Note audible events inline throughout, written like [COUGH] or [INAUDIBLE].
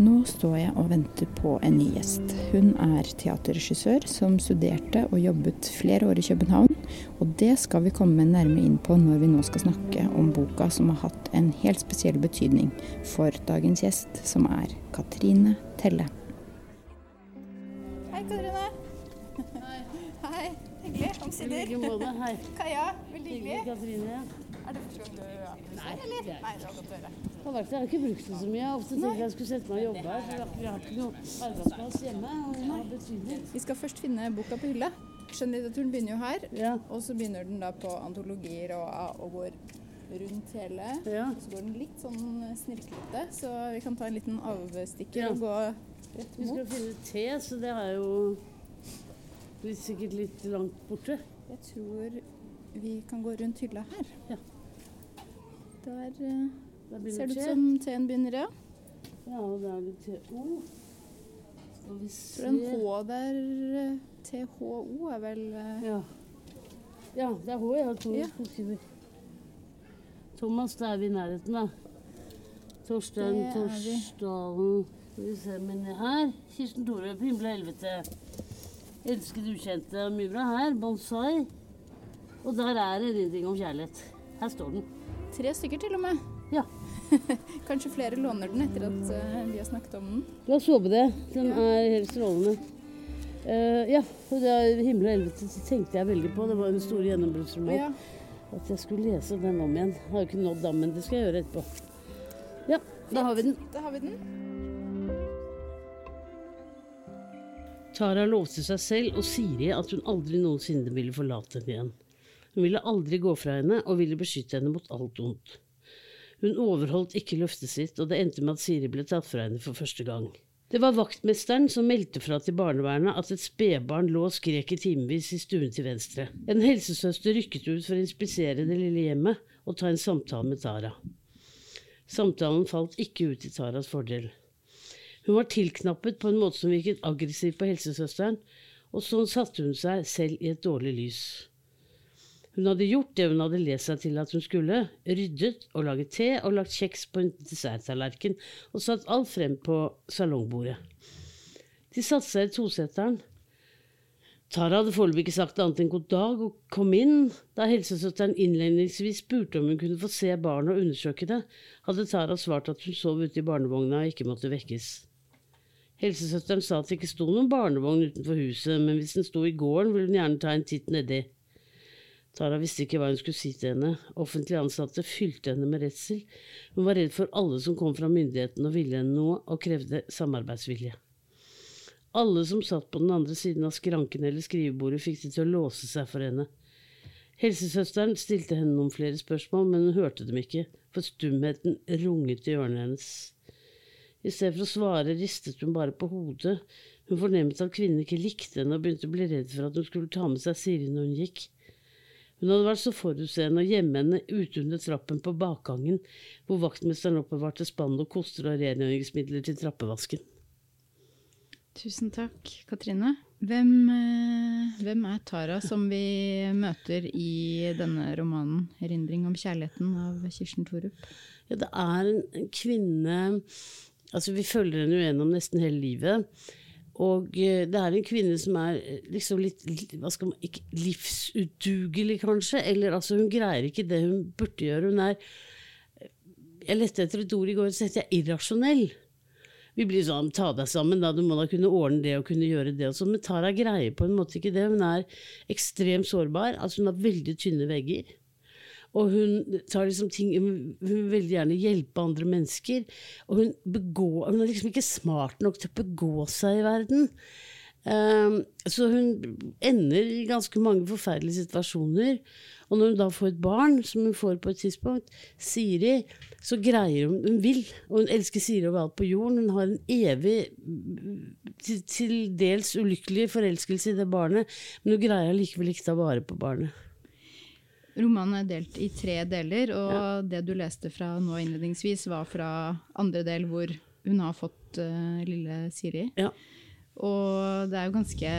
Nå står jeg og venter på en ny gjest. Hun er teaterregissør som studerte og jobbet flere år i København. Og det skal vi komme nærmere inn på når vi nå skal snakke om boka som har hatt en helt spesiell betydning for dagens gjest, som er Katrine Telle. Hei, Katrine. Hei. Hei. Hyggelig. I Omsider. like måte. Hei. Kaja, veldig Hyggelig. Katrine. Er det første gang du er på Nei, Nei, det var godt å høre. Har vært der, jeg har ikke brukt det så mye. Jeg ofte tenkt jeg skulle sette meg og jobbe her. For vi har ikke noe arbeidsplass hjemme. og. Vi skal først finne boka på hylla. Skjønnlitteraturen begynner jo her. Ja. Og så begynner den da på antologier og, og går rundt hele. Ja. Så går den litt sånn snirklete, så vi kan ta en liten avstikker Ja. og gå rett mot. Vi skal finne te, så det er jo litt, sikkert litt langt borte. Jeg tror vi kan gå rundt hylla her. Ja. Der eh, Der ser det ut som T-en begynner, ja. Ja, og der er det TO. Skal vi se For en H der, eh, THO, er vel eh, Ja. ja, det er H, ja. To Ja. skriver. Thomas, da er vi i nærheten, da. Torstein. Torsdalen Skal vi se, men her Kirsten Himmel og helvete. Elsket ukjente. Mye bra her. Bonsai. Og der er det en ting om kjærlighet. Her står den. tre stykker til og med. Ja. [LAUGHS] Kanskje flere låner den etter at eh, vi har snakket om den. La oss håpe det. Den er helt strålende. Uh, ja, og det er Himmel og helvete tenkte jeg veldig på. Det var en stor gjennombruddsroman. Ja. At jeg skulle lese den om igjen. Jeg Har jo ikke nådd da, men det skal jeg gjøre etterpå. Ja, da har vi den. Da har vi den. Tara lovte seg selv og Siri at hun aldri noensinne ville forlate henne igjen. Hun ville aldri gå fra henne og ville beskytte henne mot alt ondt. Hun overholdt ikke løftet sitt, og det endte med at Siri ble tatt fra henne for første gang. Det var vaktmesteren som meldte fra til barnevernet at et spedbarn lå og skrek i timevis i stuen til venstre. En helsesøster rykket ut for å inspisere det lille hjemmet og ta en samtale med Tara. Samtalen falt ikke ut til Taras fordel. Hun var tilknappet på en måte som virket aggressiv på helsesøsteren, og sånn satte hun seg selv i et dårlig lys. Hun hadde gjort det hun hadde lest seg til at hun skulle, ryddet og laget te og lagt kjeks på en desserttallerken og satt alt frem på salongbordet. De satte seg i toseteren. Tara hadde foreløpig ikke sagt annet enn god dag og kom inn. Da helsesøsteren innledningsvis spurte om hun kunne få se barnet og undersøke det, hadde Tara svart at hun sov ute i barnevogna og ikke måtte vekkes. Helsesøsteren sa at det ikke sto noen barnevogn utenfor huset, men hvis den sto i gården, ville hun gjerne ta en titt nedi. Tara visste ikke hva hun skulle si til henne. Offentlig ansatte fylte henne med redsel. Hun var redd for alle som kom fra myndighetene og ville henne noe, og krevde samarbeidsvilje. Alle som satt på den andre siden av skranken eller skrivebordet, fikk det til å låse seg for henne. Helsesøsteren stilte henne noen flere spørsmål, men hun hørte dem ikke, for stumheten runget i ørene hennes. I stedet for å svare ristet hun bare på hodet. Hun fornemmet at kvinnen ikke likte henne og begynte å bli redd for at hun skulle ta med seg Siri når hun gikk. Hun hadde vært så forutseende å gjemme henne ute under trappen på bakgangen, hvor vaktmesteren oppbevarte spann og koster og rengjøringsmidler til trappevasken. Tusen takk, Katrine. Hvem, eh, hvem er Tara som vi møter i denne romanen 'Erindring om kjærligheten' av Kirsten Thorup? Ja, det er en, en kvinne Altså, vi følger henne jo gjennom nesten hele livet. Og eh, det er en kvinne som er eh, liksom litt hva skal man, ikke livsudugelig, kanskje. Eller altså, hun greier ikke det hun burde gjøre. Hun er Jeg lette etter et ord i går, så heter jeg irrasjonell. Vi blir sånn ta deg sammen, da. Du må da kunne ordne det og kunne gjøre det og sånn. Men Tara greier på en måte ikke det. Hun er ekstremt sårbar. Altså, hun har veldig tynne vegger. Og hun tar liksom ting Hun vil veldig gjerne hjelpe andre mennesker. Og hun, begår, hun er liksom ikke smart nok til å begå seg i verden. Um, så hun ender i ganske mange forferdelige situasjoner. Og når hun da får et barn, som hun får på et tidspunkt, Siri, så greier hun Hun vil, og hun elsker Siri overalt på jorden. Hun har en evig, til, dels ulykkelig forelskelse i det barnet, men hun greier likevel ikke ta vare på barnet. Romanen er delt i tre deler, og det du leste fra nå innledningsvis, var fra andre del hvor hun har fått uh, lille Siri. Ja. Og det er jo ganske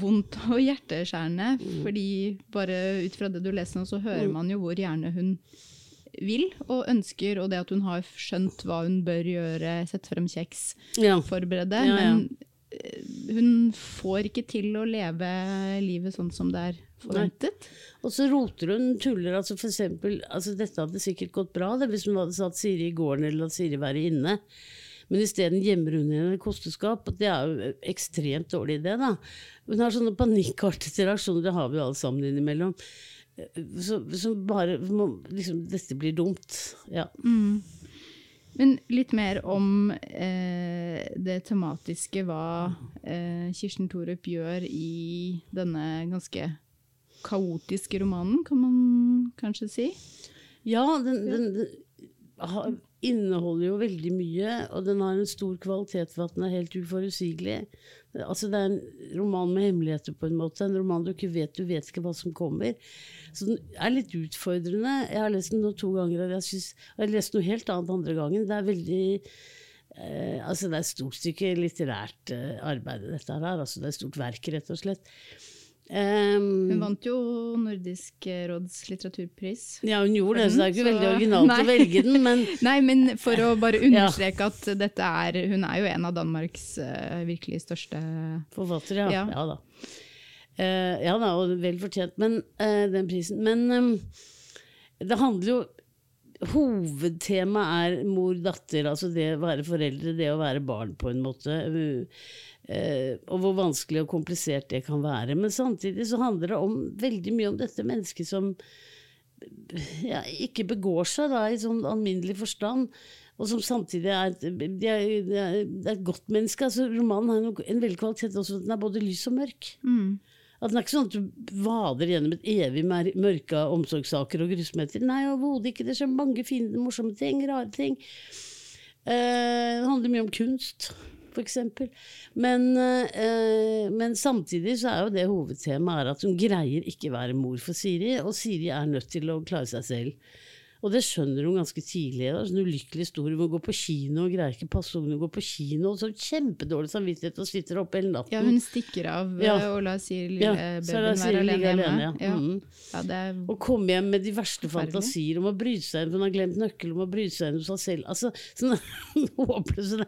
vondt og hjerteskjærende, fordi bare ut fra det du leser nå, så hører man jo hvor gjerne hun vil og ønsker, og det at hun har skjønt hva hun bør gjøre, sette frem kjeks, Ja. forberede. Ja, ja. Men eh, hun får ikke til å leve livet sånn som det er forventet. Og så roter hun, tuller. altså for eksempel, altså Dette hadde sikkert gått bra det, hvis hun hadde satt Siri i gården eller latt Siri være inne. Men isteden gjemmer hun henne i kosteskap. og Det er jo en ekstremt dårlig idé. da. Hun har sånne panikkartete reaksjoner, det har vi jo alle sammen innimellom. Så, så bare liksom, Dette blir dumt. Ja. Men litt mer om eh, det tematiske, hva eh, Kirsten Thorup gjør i denne ganske kaotiske romanen, kan man kanskje si. Ja, den, den, den inneholder jo veldig mye, og den har en stor kvalitet for at den er helt uforutsigelig. Altså Det er en roman med hemmeligheter, på en måte. En roman du ikke vet, du vet ikke hva som kommer. Så den er litt utfordrende. Jeg har lest den nå to ganger, og jeg, synes, jeg har lest noe helt annet andre gangen. Det er veldig eh, altså Det er et stort stykke litterært eh, arbeid, dette her. Altså det er et stort verk, rett og slett. Um, Hun vant jo Nordisk råds litteraturpris. ja, hun gjorde det, så det er ikke Så- veldig originalt [LAUGHS] Nei. å velge den, men [LAUGHS] Nei, men for å bare [LAUGHS] understreke at dette er Hun er jo en av Danmarks uh, virkelig største Forfatter, ja. Ja. Ja, da. Uh, ja da, og vel fortjent, men, uh, den prisen. Men um, det handler jo Hovedtemaet er mor-datter, altså det å være foreldre, det å være barn, på en måte. Eh, og hvor vanskelig og komplisert det kan være. Men samtidig så handler det om veldig mye om dette mennesket som ja, ikke begår seg da, i sånn alminnelig forstand, og som samtidig er et, det er, de er, et godt menneske. Altså, romanen har en, en veldig kvalitet også, den er både lys og mørk. At den er ikke sånn at du vader gjennom et evig mørke av omsorgssaker og grusomheter. Nei, overhodet ikke. Det skjer mange fine, morsomme ting, rare ting. Eh, det handler mye om kunst, eksempel. Men, eh, men samtidig så er jo det hovedtemaet at hun greier ikke være mor for Siri, og Siri er nødt til å klare seg selv. Og det skjønner hun ganske tidlig. Er en ulykkelig historie. Hun går på kino og greier ikke passe ungene gå på kino, og så kjempedårlig samvittighet og sitter oppe hele natten. Ja, hun stikker av Ja. eh, og lar Siri lille Ja, babyen være alene hjemme. alene, ja. Ja. Ja, det er Og komme hjem med de verste fantasier om å bryte seg inn, hun har glemt nøkkelen om å bryte seg inn hos seg selv. Altså, sånne [LAUGHS] håpløse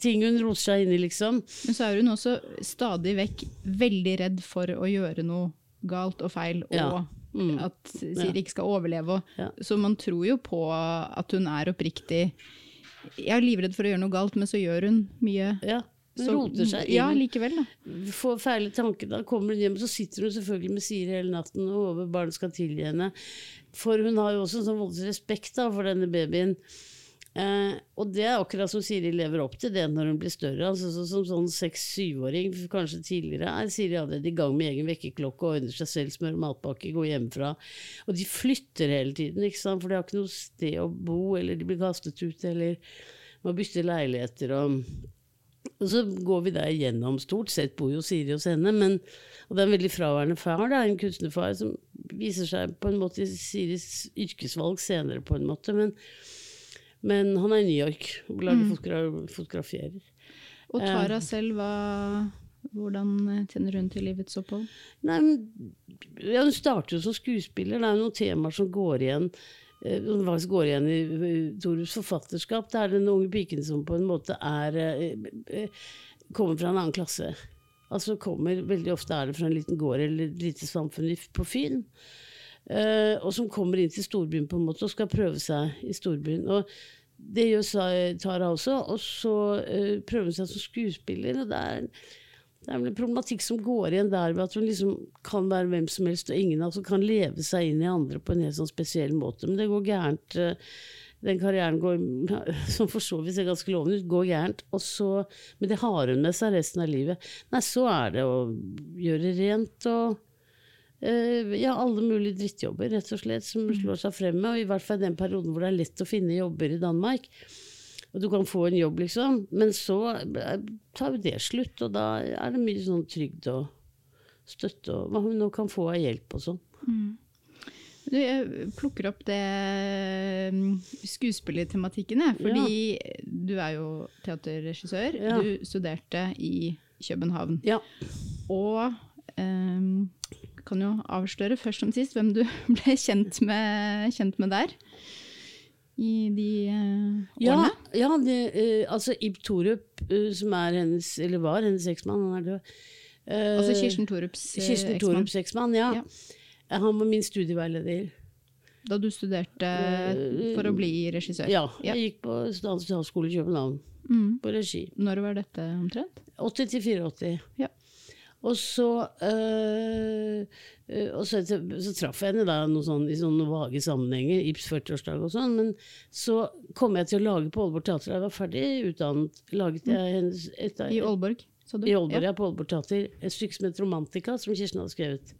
ting hun roter seg inn i, liksom. Men så er hun også stadig vekk veldig redd for å gjøre noe galt og feil, og Ja. Mm. at Siri ikke skal overleve. Så man tror jo på at hun er oppriktig Jeg er livredd for å gjøre noe galt, men så gjør hun mye. Ja, hun roter seg inn. Ja, likevel, da. får feile tanker. Da kommer hun hjem, så sitter hun selvfølgelig med Siri hele natten og håper barnet skal tilgi henne. For hun har jo også en sånn voldsom respekt da, for denne babyen. Eh, og det er akkurat som Siri lever opp til det når hun blir større. Altså, så, som sånn seks-syvåring, kanskje tidligere, er Siri allerede i gang med egen vekkerklokke og ordner seg selv, smører matpakke, går hjemmefra. Og de flytter hele tiden, ikke sant? for de har ikke noe sted å bo, eller de blir kastet ut, eller må bytte leiligheter. og og så går vi der gjennom. Stort sett bor jo Siri hos henne, men, og det er en veldig fraværende far, da, en kunstnerfar, som viser seg på en måte i Siris yrkesvalg senere, på en måte. Men, men han er i New York og lager fotogra fotograferer. Og Tara selv, hva, hvordan tjener hun til livets opphold? Nei, ja, hun starter jo som skuespiller. Det er noen temaer som går igjen. eh, Som faktisk går igjen i eh, Torus forfatterskap. Det er den unge piken som på en måte er eh, eh, Kommer fra en annen klasse. Altså kommer Veldig ofte er det fra en liten gård eller et lite samfunn på Fyn. Eh, og som kommer inn til storbyen på en måte og skal prøve seg i storbyen. Og det gjør Tara også, og så eh, prøver hun seg som skuespiller. og det er det er en problematikk som går igjen der ved at hun liksom kan være hvem som helst, og ingen altså kan leve seg inn i andre på en helt sånn spesiell måte. Men det går gærent. eh, Den karrieren går, [LAUGHS] som for så vidt ser ganske lovende ut, går gærent. Så, men det har hun med seg resten av livet. Nei, så er det å gjøre rent og ja, alle mulige drittjobber, rett og slett, som slår seg frem med. Og i hvert fall i den perioden hvor det er lett å finne jobber i Danmark. Og du kan få en jobb, liksom. Men så eh, tar jo det slutt, og da er det mye sånn trygd og støtte og hva hun nå kan få av hjelp og sånn. Du, jeg plukker opp det mm, skuespillertematikken, jeg. Fordi du er jo teaterregissør. Ja. Du studerte i København. Ja. Og ehm, kan jo avsløre først som sist hvem du [LAUGHS] ble kjent med, kjent med der. I de uh, årene. ja det, uh, altså Ib Torup, uh, som er hennes, eller var hennes eksmann, han er død. Eh, Altså Kirsten Torups eh, Kirsten. Torups eksmann, ja. Ja. Eh, Han var min studieveileder. Da du studerte for å bli regissør. Ja, Ja. jeg gikk på Statens teaterskole i København, Mm. på regi. Når var dette omtrent? 80 til 84. Ja. Og så, øh, og så, så traff jeg henne da noe sånn, i sånne vage sammenhenger, Ibs 40-årsdag og sånn, men så kom jeg til å lage på Aalborg Teater. Da jeg var ferdig utdannet, laget jeg hennes et, I Aalborg, sa du? i Aalborg, Ja. ja. på Aalborg Teater, et stykke som het Romantika, som Kirsten hadde skrevet.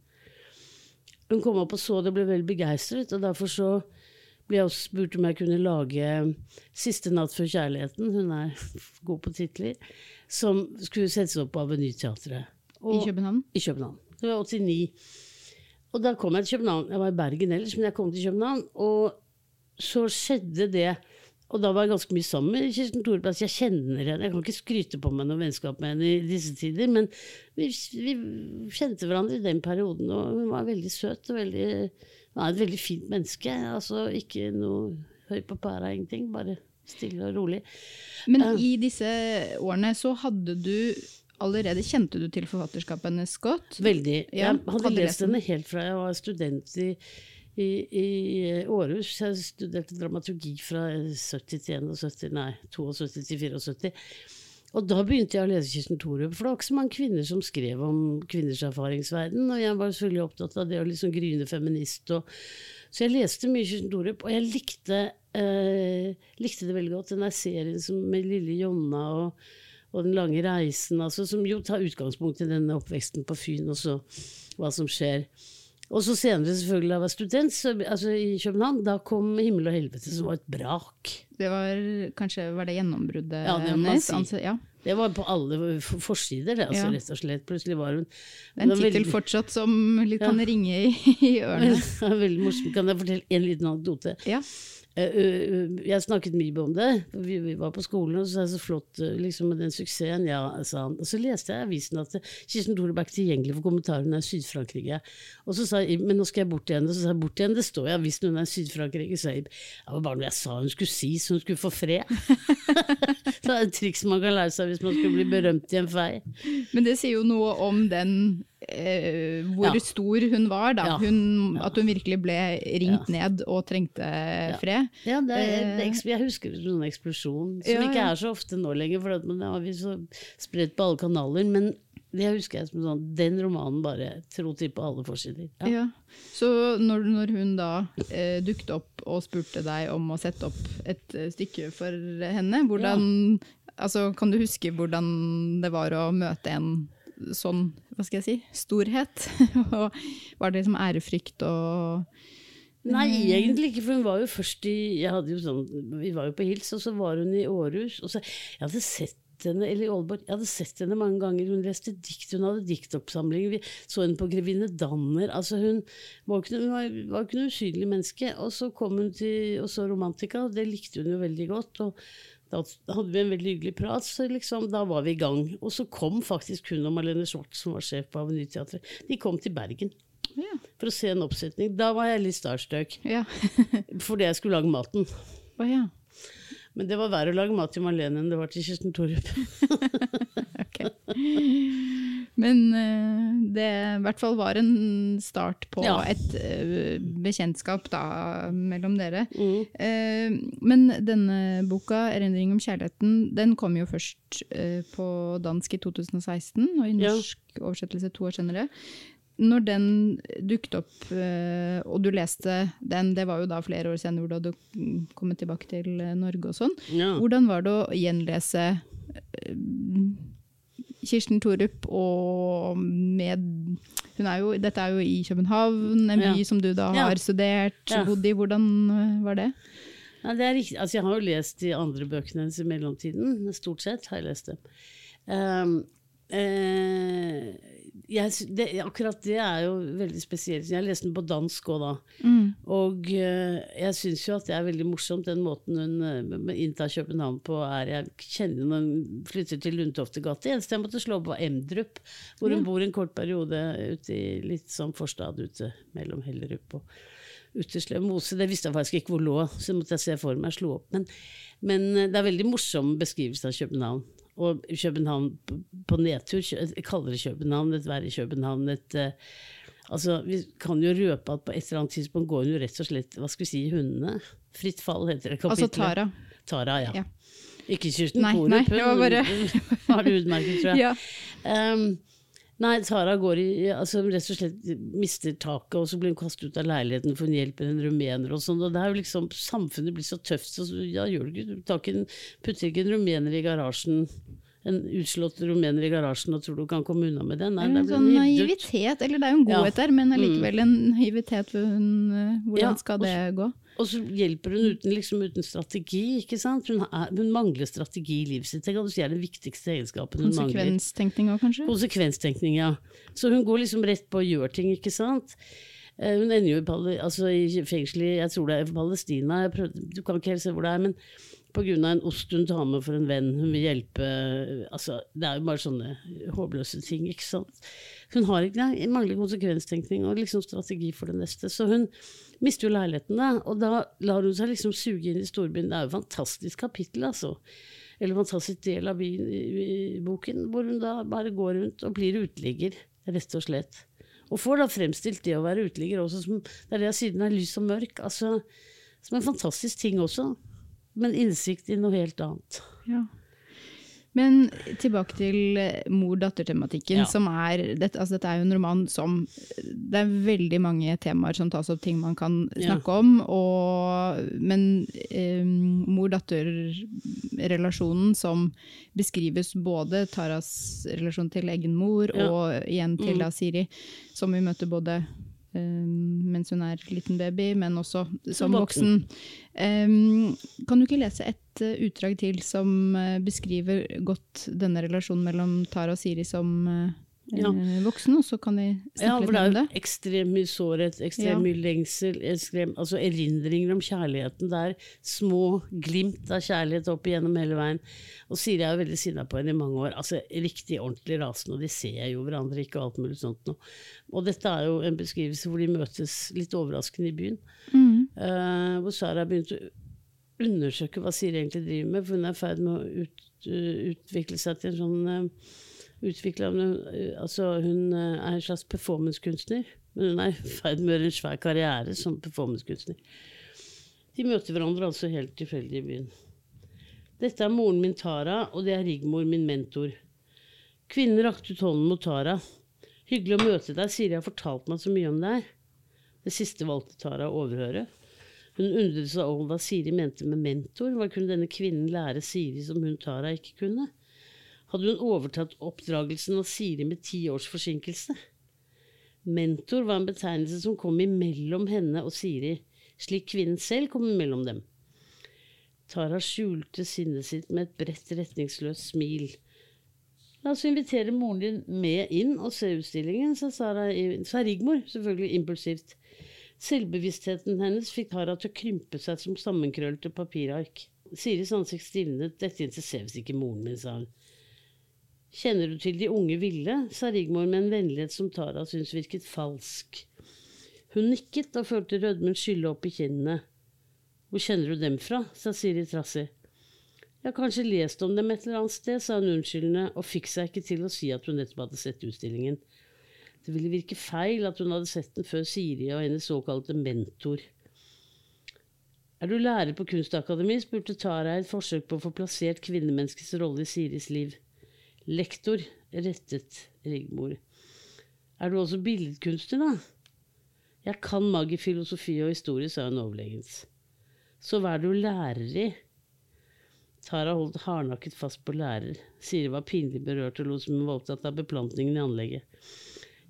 Hun kom opp og så det og ble veldig begeistret, og derfor så ble jeg også spurt om jeg kunne lage 'Siste natt før kjærligheten', hun er [LAUGHS] god på titler, som skulle settes opp på Avenyteatret. I København? I København. Det var 89. Og da kom jeg til København. Jeg var i Bergen ellers, men jeg kom til København. Og så skjedde det. Og da var jeg ganske mye sammen med Kirsten Thorup. Altså jeg kjenner henne. Jeg kan ikke skryte på meg noe vennskap med henne i disse tider, men vi, vi kjente hverandre i den perioden, og hun var veldig søt og veldig Hun er et veldig fint menneske. Altså ikke noe høy på pæra, ingenting. Bare stille og rolig. Men Ja. i disse årene så hadde du allerede Kjente du til forfatterskapet hennes godt? Veldig. Ja, jeg hadde lest henne helt fra jeg var student i, i, i Århus. Jeg studerte dramaturgi fra 70 til 71, nei, 72 til 74. Og da begynte jeg å lese Kirsten Thorup, for det var ikke så mange kvinner som skrev om kvinners erfaringsverden, og jeg var selvfølgelig opptatt av det å liksom gryne feminist. Og, så jeg leste mye Kirsten Thorup, og jeg likte, eh, likte det veldig godt. Den der serien som, med lille Jonna og, og Den lange reisen, altså, som jo tar utgangspunkt i denne oppveksten på Fyn, og så hva som skjer. Og så senere, selvfølgelig, da jeg var student så, altså i København, da kom 'Himmel og helvete', som var et brak. Det var kanskje var det gjennombruddet Ja, det må hennes? si. ja. Det var på alle forsider, det, altså, Ja. rett og slett. Plutselig var hun en tittel fortsatt som litt Ja. kan ringe i, i [LAUGHS] ørene. Veldig morsomt. Kan jeg fortelle en liten anekdote? Ja. Eh, Jeg snakket mye om det. Vi, var på skolen, og så sa jeg så flott liksom, med den suksessen. Ja, sa han. Og så leste jeg i avisen at Kirsten Thorup er tilgjengelig for kommentarer, hun er i Syd-Frankrike. Og så sa jeg, men nå skal jeg bort igjen. Og så sa jeg bort igjen, det står i avisen hun er i Syd-Frankrike. Så jeg, det var bare noe jeg sa hun skulle si, så hun skulle få fred. så [LAUGHS] [LAUGHS] det er et triks man kan lære seg hvis man skulle bli berømt i en fei. Men det sier jo noe om den eh, hvor Ja. stor hun var, da. Ja. Hun, at hun virkelig ble ringt ned og trengte fred. Ja, det er, det Eh, er, jeg husker en sånn eksplosjon, som Ja, ikke er så ofte nå lenger, for at man har vi så spredt på alle kanaler. Men det husker jeg som sånn, den romanen bare tro til på alle forsider. Ja. Ja. Så når, når hun da eh, dukket opp og spurte deg om å sette opp et eh, stykke for henne, hvordan, altså, kan du huske hvordan det var å møte en sånn, hva skal jeg si, storhet? [LAUGHS] og var det liksom ærefrykt og Nei, egentlig ikke, for hun var jo først i jeg hadde jo sånn, Vi var jo på hils, og så var hun i Århus. Og så, jeg hadde sett henne, eller Aalborg, jeg hadde sett henne mange ganger. Hun leste dikt, hun hadde diktoppsamlinger. Vi så henne på Grevinne Danner. altså Hun var ikke, hun var, ikke noe usynlig menneske. Og så kom hun til og så Romantika, det likte hun jo veldig godt. og da hadde vi en veldig hyggelig prat, så liksom, da var vi i gang. Og så kom faktisk hun og Marlene Schwartz, som var sjef på Avenyteatret. De kom til Bergen Ja. for å se en oppsetning. Da var jeg litt starstruck, ja. [LAUGHS] fordi jeg skulle lage maten. Oh, ja. Men det var verre å lage mat til Marlene enn det var til Kirsten Thorup. [LAUGHS] [LAUGHS] Men eh, det i hvert fall var en start på Ja. et eh, bekjentskap da, mellom dere. Mm. Eh, men denne boka, 'Erindring om kjærligheten', den kom jo først på dansk i 2016, og i Ja. norsk oversettelse to år senere. Når den dukket opp, og du leste den, det var jo da flere år senere hvor du hadde mm, kommet tilbake til Norge og sånn. Ja. Hvordan var det å gjenlese Kirsten Thorup og med hun er jo, Dette er jo i København, en by Ja. som du da Ja. har studert, Ja. bodd i. Hvordan var det? Ja, det er riktig. Altså, jeg har jo lest de andre bøkene hennes i mellomtiden. Stort sett har jeg lest dem. Um, eh, jeg, det, akkurat det er jo veldig spesielt. Jeg leste den på dansk òg da. Og uh, jeg syns jo at det er veldig morsomt, den måten hun uh, inntar København på. er Jeg kjenner når hun flytter til Lundtoftegate. Eneste jeg måtte slå på, Emdrup, hvor hun bor en kort periode ute i litt sånn forstad ute mellom Hellerup og Uttersløv mose. Det visste jeg faktisk ikke hvor lå, så måtte jeg se for meg. Slo opp. Men, men eh, det er veldig morsom beskrivelse av København. Og København på, nedtur, kaldere København, et verre København, et eh, Altså, Vi kan jo røpe at på et eller annet tidspunkt går hun jo rett og slett Hva skal vi si, hundene? Fritt fall heter det kapitlet. Altså. Tara. Tara, ja. Ja. Ikke Kirsten Korup. det var bare- hun [LAUGHS] har det utmerket, tror jeg. [LAUGHS] Ja. Ehm, nei, Sara går i altså rett og slett mister taket, og så blir hun kastet ut av leiligheten for hun hjelper en rumener og sånn. Og det er jo liksom, samfunnet blir så tøft, så ja, gjør ikke. Du ikke en, putter ikke en rumener i garasjen, en utslått rumener i garasjen og tror du kan komme unna med det. Nei, en sånn naivitet, eller det er jo en Ja. Mm. godhet der, men allikevel en naivitet eh, hvordan Ja, skal og det gå? Og så hjelper hun uten, liksom, uten strategi, ikke sant. Hun, er, hun mangler strategi i livet sitt. Det er den viktigste egenskapen hun mangler. Konsekvenstenkning òg, kanskje? Konsekvenstenkning, ja. Så hun går liksom rett på og gjør ting, ikke sant. Eh, Hun ender jo i, altså i fengsel i jeg tror det er i Palestina, prøvde, du kan ikke helt se hvor det er, men pga. en ost hun tar med for en venn, hun vil hjelpe altså, Det er jo bare sånne håpløse ting, ikke sant. Hun har ikke, nei, mangler konsekvenstenkning og liksom strategi for det neste. Så hun mister jo leiligheten, da, og da lar hun seg liksom suge inn i storbyen. Det er jo et fantastisk kapittel, altså. Eller fantastisk del av byen, i, boken, hvor hun da bare går rundt og blir uteligger, rett og slett. Og får da fremstilt det å være uteligger også som Det er det jeg sier, den er lys og mørk. Altså, som en fantastisk ting også. Men innsikt i noe helt annet. Ja. Men tilbake til eh, mor-datter-tematikken, Ja. som er dette, altså dette er jo en roman som Det er veldig mange temaer som tas opp, ting man kan Ja. snakke om. Og, men eh, mor-datter-relasjonen som beskrives både Taras relasjon til egen mor Ja. og igjen til Mm. da Siri, som vi møter både eh, mens hun er liten baby, men også som voksen. Um, kan du ikke lese et uh, utdrag til som beskriver godt denne relasjonen mellom Tara og Siri som Ja. voksen, og så kan de snakke ja, litt det er for jo er ekstremt mye sårhet, ekstremt Ja. mye lengsel, ekstrem, altså erindringer om kjærligheten. Det er små glimt av kjærlighet opp igjennom hele veien. Og Siri er jo veldig sinna på henne i mange år. Altså Riktig ordentlig rasende, og de ser jo hverandre ikke og alt mulig sånt noe. Og dette er jo en beskrivelse hvor de møtes litt overraskende i byen. Mm. Uh, hvor Sara har begynt å undersøke hva Siri egentlig driver med, for hun er i ferd med å ut, uh, utvikle seg til en sånn uh, utvikle, eh, altså Hun eh, er en slags performancekunstner, men hun er i ferd med å gjøre en svær karriere som performancekunstner. De møter hverandre altså helt tilfeldig i byen. Dette er moren min Tara, og det er Rigmor, min mentor. Kvinnen rakte ut hånden mot Tara. Hyggelig å møte deg, Siri har fortalt meg så mye om deg. Det siste valgte Tara å overhøre. Hun undret seg over hva Siri mente med mentor. Hva kunne denne kvinnen lære Siri som hun Tara ikke kunne? Hadde hun overtatt oppdragelsen av Siri med ti års forsinkelse? Mentor var en betegnelse som kom imellom henne og Siri, slik kvinnen selv kom imellom dem. Tara skjulte sinnet sitt med et bredt, retningsløst smil. La oss invitere moren din med inn og se utstillingen, sa, Sara, sa Rigmor, selvfølgelig impulsivt. Selvbevisstheten hennes fikk Tara til å krympe seg som sammenkrøllete papirark. Siris ansikt stivnet. Dette interesserer visst ikke moren min, sa hun. Kjenner du til de unge ville? sa Rigmor med en vennlighet som Tara syntes virket falsk. Hun nikket og følte rødmen skylle opp i kinnene. Hvor kjenner du dem fra? sa Siri trassig. Jeg har kanskje lest om dem et eller annet sted, sa hun unnskyldende, og fikk seg ikke til å si at hun nettopp hadde sett utstillingen. Det ville virke feil at hun hadde sett den før Siri og hennes såkalte mentor. Er du lærer på Kunstakademi? spurte Tara i et forsøk på å få plassert kvinnemenneskets rolle i Siris liv. Lektor, rettet Rigmor. Er du også billedkunstner, da? Jeg kan magi, filosofi og historie, sa hun overlegens. Så hva er du lærer i? Tara holdt hardnakket fast på lærer. Siri var pinlig berørt og lot som hun var opptatt av beplantningen i anlegget.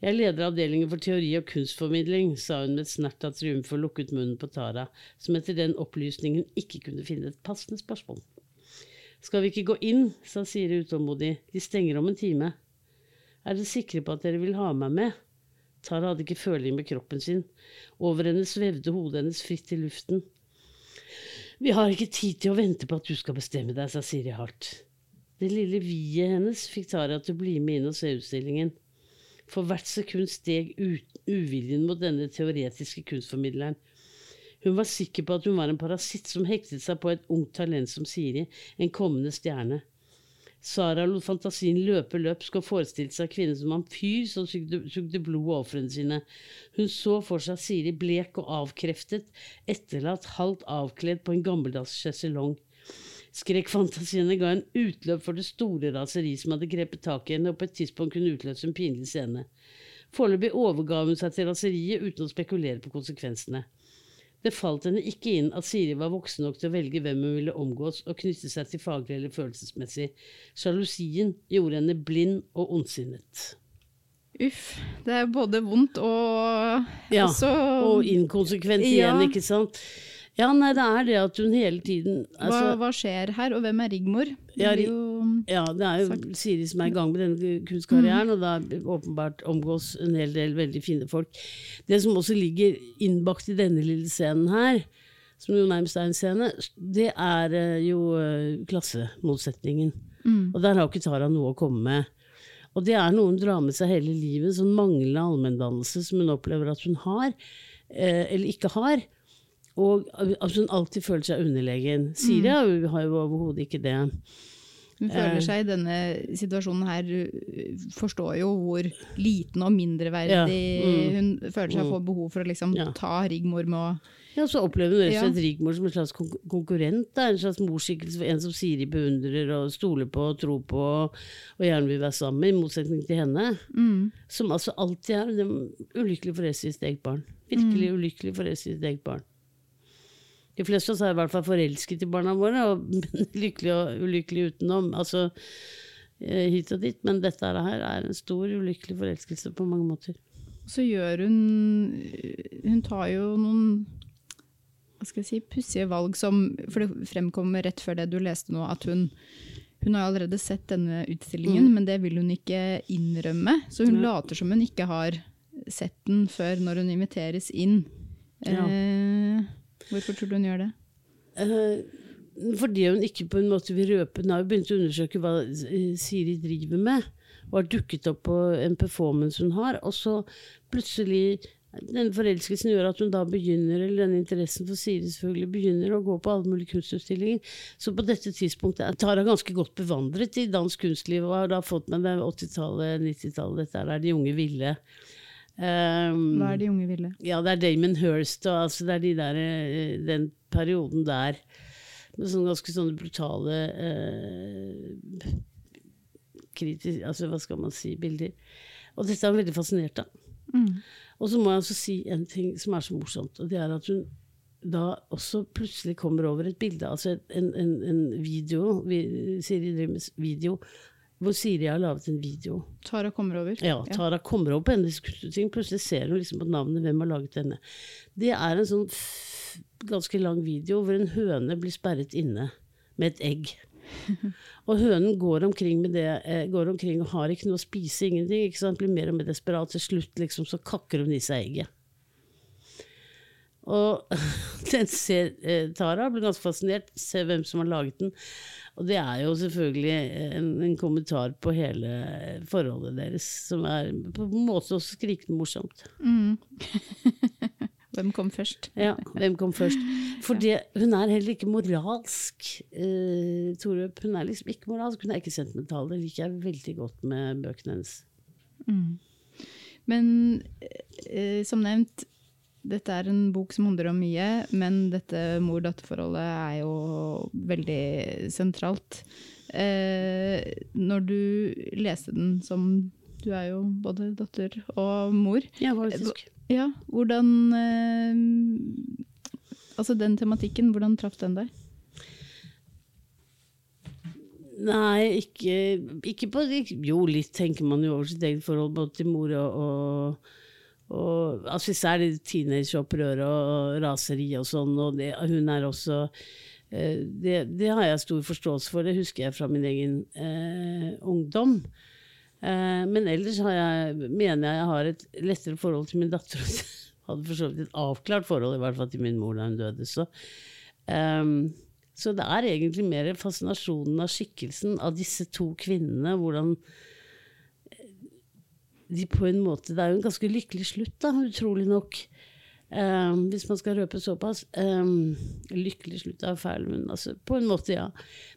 Jeg er leder avdelingen for teori og kunstformidling, sa hun med et snert av triumf og lukket munnen på Tara, som etter den opplysningen ikke kunne finne et passende spørsmål. Skal vi ikke gå inn, sa Siri utålmodig, de stenger om en time. Er dere sikre på at dere vil ha meg med? Tara hadde ikke føling med kroppen sin. Over henne svevde hodet hennes fritt i luften. Vi har ikke tid til å vente på at du skal bestemme deg, sa Siri hardt. Det lille vi-et hennes fikk Tara til å bli med inn og se utstillingen. For hvert sekund steg uviljen mot denne teoretiske kunstformidleren. Hun var sikker på at hun var en parasitt som hektet seg på et ungt talent som Siri, en kommende stjerne. Sara lot fantasien løpe løpsk og forestilte seg kvinnen som fyr som sugde, sugde blod av ofrene sine. Hun så for seg Siri blek og avkreftet, etterlatt halvt avkledd på en gammeldags sjeselong. Skrekkfantasiene ga en utløp for det store raseri som hadde grepet tak i henne, og på et tidspunkt kunne utløse en pinlig scene. Foreløpig overga hun seg til raseriet uten å spekulere på konsekvensene. Det falt henne ikke inn at Siri var voksen nok til å velge hvem hun ville omgås og knytte seg til faglig eller følelsesmessig. Sjalusien gjorde henne blind og ondsinnet. Uff. Det er både vondt og Ja, også og inkonsekvent Ja. igjen, ikke sant. Ja, nei, det er det at hun hele tiden altså, hva, hva skjer her, og hvem er Rigmor? Ja, blir Ri- jo Ja, det er jo Siri som er i gang med denne kunstkarrieren, og da åpenbart omgås en hel del veldig fine folk. Det som også ligger innbakt i denne lille scenen her, som jo nærmest er en scene, det er eh, jo klassemotsetningen. Mm. Og der har ikke Tara noe å komme med. Og det er noe hun drar med seg hele livet, sånn manglende allmenndannelse som hun opplever at hun har, eh, eller ikke har. Og at hun alltid føler seg underlegen. Siri har jo- har jo overhodet ikke det. Hun Eh. føler seg i denne situasjonen her uh, Forstår jo hvor liten og mindreverdig Ja, mm. hun føler seg får behov for å liksom Ja. ta Rigmor med å Ja, så opplever hun rett og slett Rigmor som en slags konkurrent. Da. En slags morskikkelse, en som Siri beundrer og stoler på og tror på og gjerne vil være sammen med, i motsetning til henne. mm. Som altså alltid er ulykkelig forelsket i sitt eget barn. Virkelig ulykkelig forelsket i sitt eget barn. De fleste av oss er i hvert fall forelsket i barna våre, og [LAUGHS] lykkelig og ulykkelig utenom. Altså eh, hit og dit. Men dette her er en stor ulykkelig forelskelse på mange måter. Så gjør hun Hun tar jo noen hva skal jeg si, pussige valg som For det fremkommer rett før det du leste nå, at hun hun har allerede sett denne utstillingen, men det vil hun ikke innrømme. Så hun ja. later som hun ikke har sett den før når hun inviteres inn. Ja. Eh, hvorfor tror du hun gjør det? Uh, fordi hun ikke på en måte vil røpe Hun har jo begynt å undersøke hva eh, Siri driver med, og har dukket opp på en performance hun har, og så plutselig den forelskelsen gjør at hun da begynner, eller denne interessen for Siri selvfølgelig, begynner å gå på alle mulige kunstutstillinger. Så på dette tidspunktet er Tara ganske godt bevandret i dansk kunstliv, og har da fått med det 80-tallet, 90-tallet, dette er der de unge ville. Um, Hva er de unge ville? ja, det er Damon Hirst, og altså det er de der, eh, den perioden der. Med sånne ganske sånne brutale uh, kritisk, altså Hva skal man si? Bilder. Og dette er hun veldig fascinert av. Mm. Og så må jeg også si en ting som er så morsomt, og det er at hun da også plutselig kommer over et bilde, altså en, en, en video, vi, Siri driver med video, hvor Siri har laget en video. Tara kommer over. Ja, Tara kommer over på hennes kulturting. Plutselig ser hun liksom på navnet hvem har laget denne. Det er en sånn ganske lang video hvor en høne blir sperret inne med et egg. [LAUGHS] Og hønen går omkring med det, eh, går omkring og har ikke noe å spise, ingenting. ikke sant? Blir mer og mer desperat. Til slutt liksom, så kakker hun i seg egget. Og [LAUGHS] den ser eh, Tara blir ganske fascinert, ser hvem som har laget den. Og det er jo selvfølgelig en, en kommentar på hele forholdet deres, som er på en måte også skrikende morsomt. Mm. [LAUGHS] Hvem kom først? Ja, hvem kom først? For det, hun er heller ikke moralsk, eh, Torup. Hun er liksom ikke moralsk, hun er ikke sentimental. Det liker jeg veldig godt med bøkene hennes. Men eh, som nevnt, dette er en bok som handler om mye, men dette mor-datter-forholdet er jo veldig sentralt. Eh, når du leste den som Du er jo både datter og mor. Ja, faktisk. Ja, hvordan eh, Altså den tematikken, hvordan traff den deg? Nei, ikke, ikke på Jo, litt tenker man jo over sitt eget forhold både til mor og, og, og altså Især teenageopprøret og raseri og sånn, og det, hun er også eh, det, det har jeg stor forståelse for, det husker jeg fra min egen eh, ungdom. Eh, men ellers jeg, mener jeg jeg har et lettere forhold til min datter. [LAUGHS] og Hadde for så vidt et avklart forhold, i hvert fall til min mor da hun døde. Så, ehm, så det er egentlig mer fascinasjonen av skikkelsen av disse to kvinnene. Hvordan de på en måte Det er jo en ganske lykkelig slutt, da, utrolig nok. Um, hvis man skal røpe såpass. Um, lykkelig slutt er feil, men altså, på en måte, ja.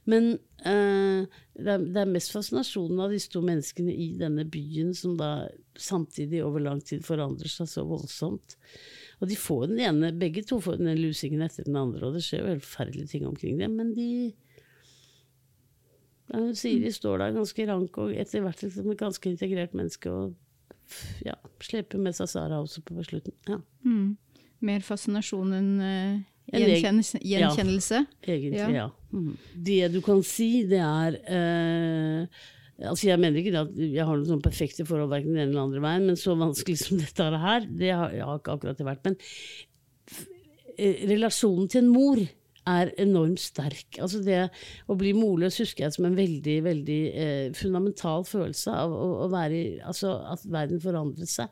Men uh, det, er, det er mest fascinasjonen av disse to menneskene i denne byen, som da samtidig over lang tid forandrer seg så voldsomt. Og de får den ene, begge to får den lusingen etter den andre, og det skjer jo helt forferdelige ting omkring det, men de de står der ganske rank og etter hvert liksom et ganske integrert menneske og ja, sleper med seg Sara også på slutten. Ja. Mm. Mer fascinasjon enn eh, En gjenkjennelse? Ja, Egentlig, Ja. Mhm. Det du kan si, det er uh, Altså Jeg mener ikke at jeg har noe sånn perfekte forhold verken den ene eller andre veien, men så vanskelig som [LAUGHS] dette er her, det har jeg har ikke akkurat det vært. Men eh, relasjonen til en mor er enormt sterk. Altså Det å bli morløs husker jeg som en veldig veldig eh, fundamental følelse av å, å være i Altså at verden forandret seg.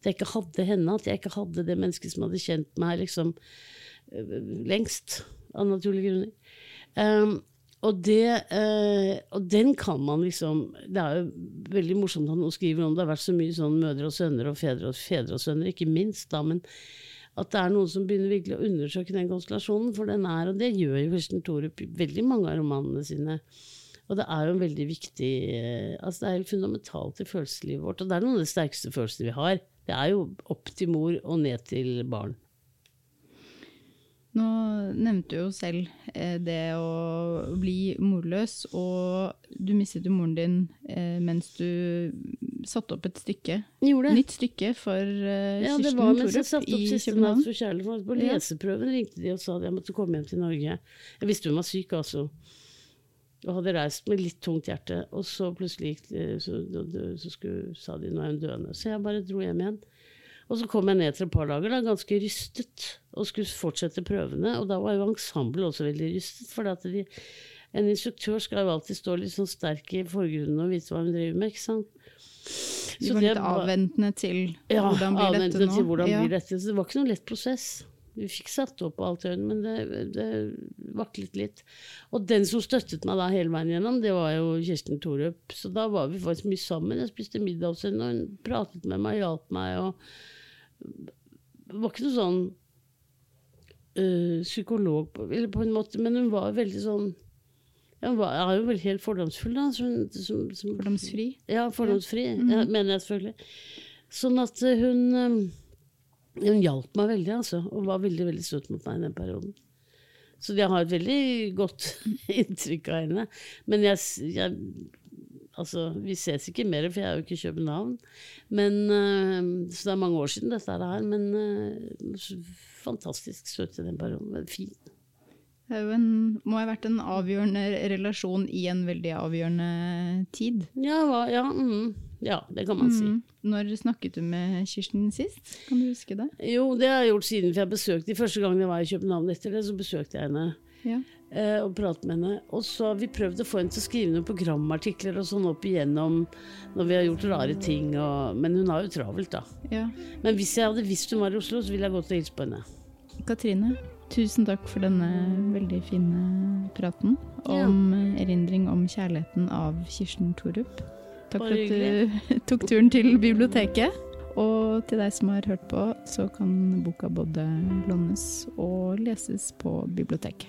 At jeg ikke hadde henne, at jeg ikke hadde det mennesket som hadde kjent meg liksom eh, lengst, av naturlige grunner. Um, og, det, eh, og den kan man liksom Det er jo veldig morsomt at noen skriver om. Det har vært så mye sånn mødre og sønner og fedre og fedre og sønner, ikke minst, da, men at det er noen som begynner virkelig å undersøke den konstellasjonen, for den er, og det gjør jo Kirsten Thorup i veldig mange av romanene sine. Og det er jo en veldig viktig eh, altså Det er helt fundamentalt i følelseslivet vårt. Og det er noen av de sterkeste følelsene vi har. Det er jo opp til mor og ned til barn. Nå nevnte du jo selv eh, det å bli morløs, og du mistet jo moren din eh, mens du satte opp et stykke, Gjorde nytt stykke for eh, Ja, det var mens jeg satte opp i for kjærlighet. På leseprøven ringte de og sa at jeg måtte komme hjem til Norge. Jeg visste hun var syk, altså. Og hadde reist med litt tungt hjerte. Og så plutselig så, så, så skulle, sa de nå er hun døende. Så jeg bare dro hjem igjen. Og så kom jeg ned til et par dager, da, ganske rystet, og skulle fortsette prøvene. Og da var jo ensemblet også veldig rystet. For de, en instruktør skal jo alltid stå litt sånn sterk i forgrunnen og vite hva hun driver med, ikke sant. De Så var det litt avventende til ja, hvordan blir dette nå. til hvordan ja. blir dette. Så det var ikke noen lett prosess. Vi fikk satt opp alt i øynene, men det, det vaklet litt. Og den som støttet meg da hele veien gjennom, det var jo Kirsten Thorup. Så da var vi faktisk mye sammen. Jeg spiste middag hos henne, og hun pratet med meg, hjalp meg. og var ikke noe sånn øh, psykolog på, eller på en måte, men hun var veldig sånn ja, Hun var, er jo vel helt fordomsfull, da. Som, som, som, Fordomsfri. ja, fordomsfri, ja, mener jeg selvfølgelig. Sånn at eh, hun øh, Hun hjalp meg veldig, altså. Og var veldig veldig søt mot meg i den perioden. Så jeg har et veldig godt [LAUGHS] inntrykk av henne. Men jeg, jeg Altså, vi ses ikke mer, for jeg er jo ikke i København. Men, eh, så det er mange år siden dette er her. Men eh, fantastisk søt i den perioden. Fin. Det jo en, må ha vært en avgjørende relasjon i en veldig avgjørende tid. Ja, ja, mm, ja, det kan man si. Mm. Når snakket du med Kirsten sist? Kan du huske det? Jo, det har jeg gjort siden, for jeg besøkte de første gangen jeg var i København etter det, så besøkte jeg henne Ja. Eh, og pratet med henne. Og så har vi prøvd å få henne til å skrive noen programartikler og sånn opp igjennom når vi har gjort rare ting, og, men hun har jo travelt, da. ja. Men hvis jeg hadde visst hun var i Oslo, så ville jeg gått og hilst på henne. Katrine, tusen takk for denne veldig fine praten Ja. om erindring om kjærligheten av Kirsten Thorup. Takk Bare for at du [LAUGHS] tok turen til biblioteket. Og til deg som har hørt på, så kan boka både lånes og leses på biblioteket.